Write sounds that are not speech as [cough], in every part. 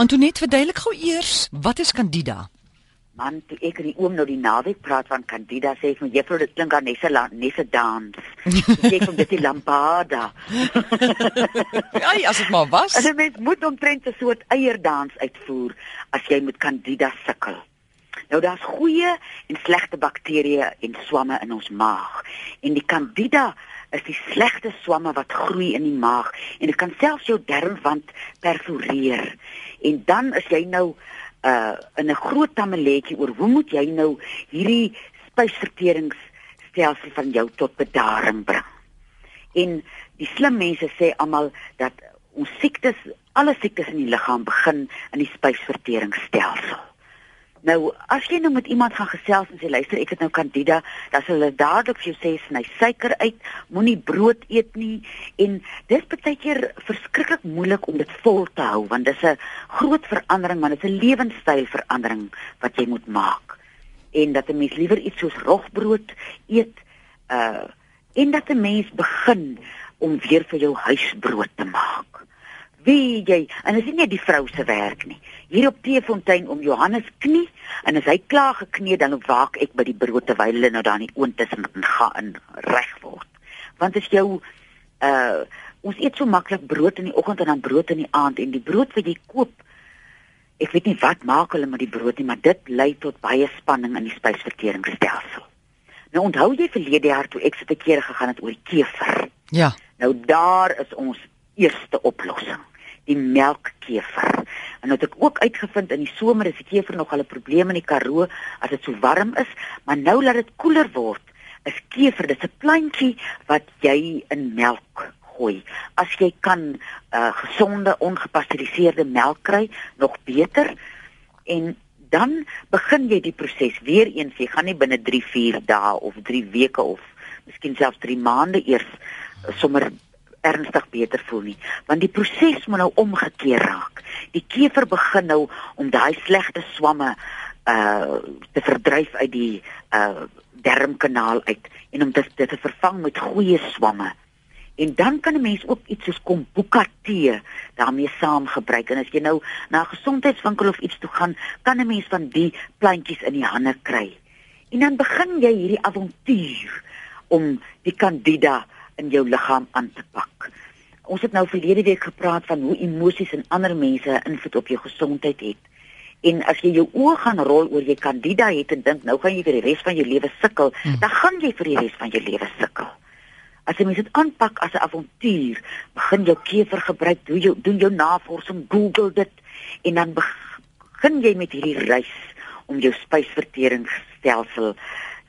Antoinette, verduidelik gou eers, wat is Candida? Man, toe ek in die oom nou die naweek praat van Candida sê ek my juffrou dit klink aan nesse nesse dans. Sê ek van dit die lambada. ja, [laughs] as dit maar was. En mens moet omtrent 'n soort eierdans uitvoer as jy met Candida sukkel. Nou daar's goeie en slegte bakterieë en swamme in ons maag. En die Candida is die slegte swamme wat groei in die maag en dit kan selfs jou darmwand perforeer. En dan is jy nou uh in 'n groot tammeletjie oor hoe moet jy nou hierdie spysverteringsstelsel van jou tot bedaring bring. En die slim mense sê almal dat ons siektes, alle siektes in die liggaam begin in die spysverteringsstelsel. Nou, as jy nou met iemand gaan gesels en sê luister, ek het nou Candida, dan sal hulle dadelik vir jou sê sny suiker uit, moenie brood eet nie en dis baie keer verskriklik moeilik om dit vol te hou want dis 'n groot verandering, want dit is 'n lewenstylverandering wat jy moet maak. En dat 'n mens liewer iets soos rogbrood eet, uh en dat 'n mens begin om weer vir jou huisbrood te maak. Wie jy, en dit is nie die vrou se werk nie. Hier op Teefontein om Johannes knie en as hy klaar geknee dan waak ek by die brood terwyl hulle nou daar in die oond tussen gaan in reg word. Want as jou uh ons eet so maklik brood in die oggend en dan brood in die aand en die brood wat jy koop ek weet nie wat maak hulle met die brood nie, maar dit lei tot baie spanning in die spysverteringsstelsel. Nou onthou jy verlede jaar toe ek se te kere gegaan het oor kever? Ja. Nou daar is ons eerste oplossing die melkkever. En wat ek ook uitgevind in die somer is die kever nog al 'n probleem in die Karoo as dit so warm is, maar nou dat dit koeler word, is kever dis 'n plantjie wat jy in melk gooi. As jy kan uh, gesonde ongepasteuriseerde melk kry, nog beter. En dan begin jy die proses weer eens. Jy gaan nie binne 3, 4 dae of 3 weke of miskien selfs 3 maande eers sommer ernstig beter voel nie, want die proses moet nou omgekeer raak. Die kever begin nou om daai slegte swamme uh te verdryf uit die uh darmkanaal uit en om dit te, te vervang met goeie swamme. En dan kan 'n mens ook iets soos kombuka tee daarmee saam gebruik. En as jy nou na 'n gesondheidswinkel of iets toe gaan, kan 'n mens van die plantjies in die hande kry. En dan begin jy hierdie avontuur om die Candida in jou liggaam aan te pak. Ons het nou verlede week gepraat van hoe emosies en ander mense invloed op jou gesondheid het. En as jy jou oë gaan rol oor jy kandida het en dink nou gaan jy vir die res van jou lewe sukkel, hmm. dan gaan jy vir die res van jou lewe sukkel. As jy dit aanpak as 'n avontuur, begin jou kever gebruik, doen jou doen jou navorsing, Google dit en dan begin jy met hierdie reis om jou spysverteringsstelsel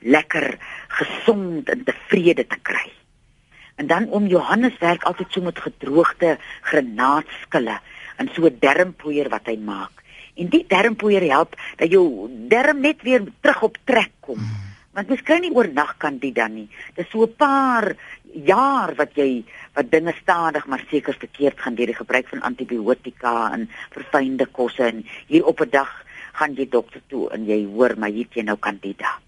lekker gesond en tevrede te kry. En dan om Johannes werk altyd so met gedroogde granaatskille en so 'n dermpoeier wat hy maak. En die dermpoeier help dat jou derm net weer terug op trek kom. Hmm. Want mens kan nie oornag kan dit dan nie. Dis so 'n paar jaar wat jy wat dinge stadig maar seker verkeerd gaan deur die gebruik van antibiotika en verfynde kosse en hier op 'n dag gaan jy dokter toe en jy hoor maar hier jy nou kandida.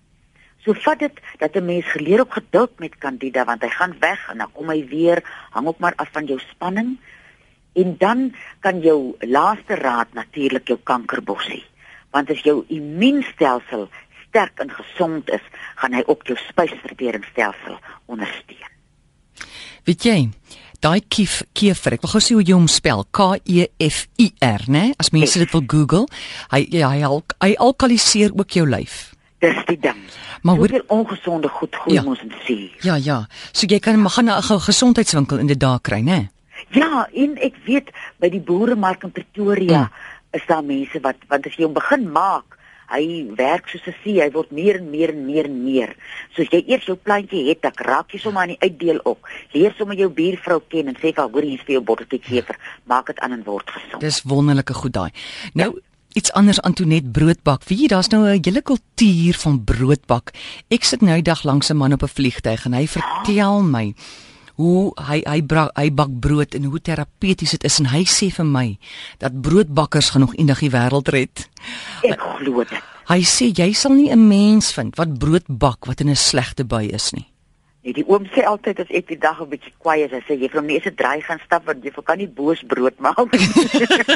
So vat dit dat 'n mens geleer op geduld met Candida want hy gaan weg en dan kom hy weer, hang ook maar af van jou spanning. En dan kan jou laaste raad natuurlik jou kankerbossie. Want as jou immuunstelsel sterk en gesond is, gaan hy ook jou spysverteringsstelsel ondersteun. Weet jy, daai kief kefer, ek wil gou sê hoe jy hom spel, K E F I R, né? As mense dit wil Google, hy ja, hy hy alkaliseer ook jou lyf. Dis die ding. Maar hoe ongesonde goed groei ja. ons in sien. Ja, ja. So jy kan maar gaan na 'n gesondheidswinkel in die dag kry, né? Ja, en ek weet by die boeremark in Pretoria mm. is daar mense wat want as jy hom begin maak, hy werk soos 'n see, hy word meer en meer en meer en meer. Soos jy eers jou plantjie het, dan raak jy sommer aan die uitdeel op. Leer sommer jou buurvrou ken en sê vir haar, hoor hier is vir jou botteltjie kever, maak dit aan en word gesond. Dis wonderlike goed daai. Nou ja iets anders Antonet broodbak. Wie daar's nou 'n hele kultuur van broodbak. Ek sit nou die dag langs 'n man op 'n vliegtyg en hy vertel my hoe hy hy brak hy bak brood en hoe terapeuties dit is en hy sê vir my dat broodbakkers gaan nog eendag die wêreld red. Ek glo dit. Hy sê jy sal nie 'n mens vind wat brood bak wat in 'n slegte bui is nie. Nee, die oom sê altyd as ek die dag 'n bietjie kwaai is, sê jy vir hom nie eens 'n draai gaan stap want jy kan nie boos brood maak.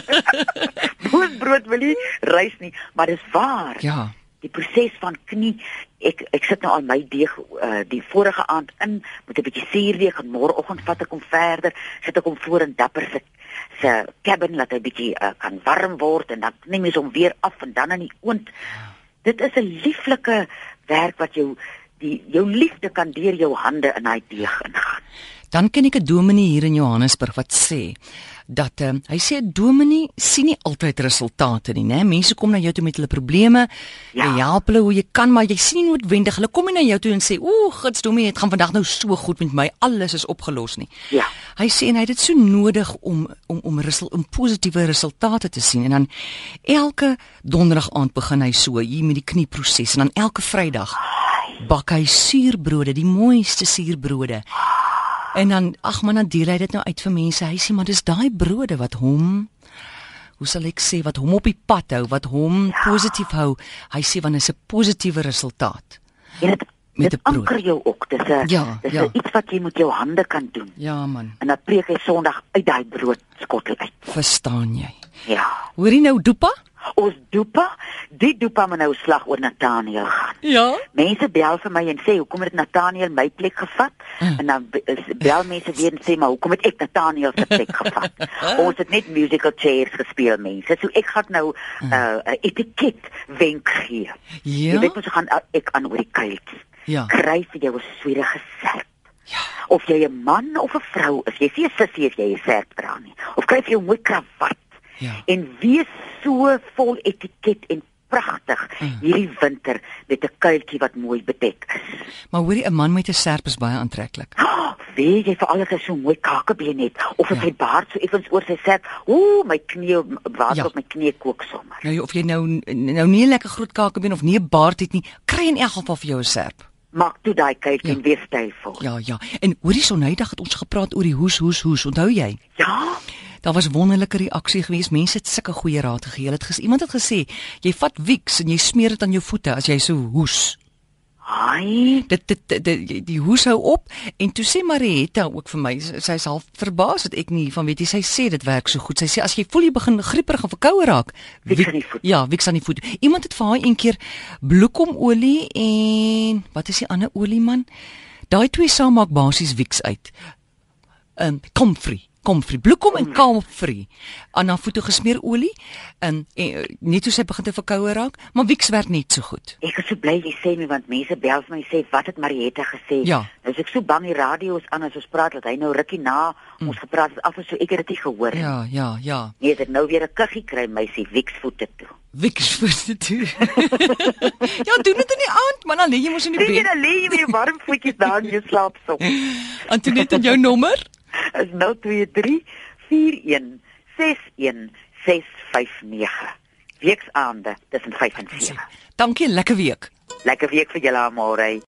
[laughs] boos wil nie reis nie, maar dis waar. Ja. Die proses van knie ek ek sit nou aan my deeg uh, die vorige aand in met 'n bietjie suurdeeg en môreoggend vat ek hom verder, sit ek hom voor in dapper se se cabin laat hy bietjie uh, kan warm word en dan neem jy hom weer af en dan in die oond. Dit is 'n lieflike werk wat jou die jou liefde kan deur jou hande in daai deeg ingaan. Dan ken ek 'n dominee hier in Johannesburg wat sê dat um, hy sê 'n dominee sien nie altyd resultate nie, né? Mense kom na jou toe met hulle probleme. Ja. Jy help hulle hoe jy kan, maar jy sien nie noodwendig hulle kom nie na jou toe en sê, "Ooh, gits dominee, dit gaan vandag nou so goed met my. Alles is opgelos nie." Ja. Hy sê en hy het dit so nodig om om om result, om positiewe resultate te sien en dan elke donderdag aand begin hy so hier met die knieproses en dan elke Vrydag bak hy suurbrode, die mooiste suurbrode. En dan ag man, dan deel hy dit nou uit vir mense. Hy sê maar dis daai brode wat hom hoe sal ek sê wat hom op die pad hou, wat hom ja. positief hou. Hy sê want dit is 'n positiewe resultaat. En dit Met dit 'n brood. anker jou ook. Dis 'n Ja, dis ja. iets wat jy met jou hande kan doen. Ja man, En dan preek hy Sondag uit daai broodskottel uit. verstaan jy? Ja. Hoorie nou Dopa? Ons doepa, die doepa moet nou slag oor Nathaniel gaan. Ja. Mense bel vir my en sê hoekom het Nathaniel my plek gevat? Mm. En dan bel mense weer en sê maar hoekom het ek Nathaniel se plek gevat? [laughs] Ons het net musical chairs gespeel mense. So ek gaan nou 'n uh, 'n etiket wenk gee. Jy Ja. weet ons gaan uh, ek aan oor die kuiltjies. Ja. Kry vir jou 'n swierige serp. Ja. Of jy 'n man of 'n vrou is, jy sê 'n sussie as jy 'n serp dra nie. Of kry vir jou mooi kravat. Ja. En wees so vol etiket en pragtig Mm. hierdie winter met 'n kuiltjie wat mooi bedek is. Maar hoorie 'n man met 'n serp is baie aantreklik. Oh, [gasps] weet jy vir alles as so 'n mooi kakebeen het of as Ja. hy baard so effens oor sy serp. Ooh, my knie water Ja. op my knie kook sommer. Nou of jy nou nou nie 'n lekker groot kakebeen of nie 'n baard het nie, kry in elk geval vir jou 'n serp. Maak toe daai kuiltjie Ja. en wees styfvol. Ja, ja. En hoorie Sonnydag het ons gepraat oor die hoes hoes hoes. Onthou jy? ja. Daar was wonderlike reaksie geweest. Mense het sulke goeie raad gegee. Hulle het ges, iemand het gesê, jy vat Vicks en jy smeer dit aan jou voete as jy so hoes. Ai, Dit dit, dit, dit die hoes hou op en toe sê Marietta ook vir my, sy sy is half verbaas dat ek nie van weet jy sy sê dit werk so goed. Sy sê as jy voel jy begin grieperig en verkoue raak, Vic- aan die voet. Ja, Vicks aan die voet. Iemand het vir haar een keer bloekomolie en wat is die ander olie man? Daai twee saam maak basies Vicks uit. Ehm um, comfrey komfrey bloekom en kamfrey aan haar voete gesmeer olie en, en eh, net hoe sy begin te verkoue raak maar Vicks werk net so goed ek is so bly jy sê my want mense bel vir my sê wat het Marietta gesê? Ja. Nou is ek so bang die radio is aan as ons praat dat hy nou rukkie na ons gepraat het af en so ek het dit nie gehoor nie. ja ja ja Nee, dit nou weer 'n kuggie kry meisie Wix voete toe. Wiks voete toe. [laughs] ja, doen dit in die aand, man, dan lê jy mos in die jy bed. dan lê jy weer warm voetjies daar in jou slaapsok. [laughs] Antoinette jou nommer? Is 023 41 61 659. Weksaande tussen 5 en 7. Dankie, lekker week. Lekker week vir julle almal.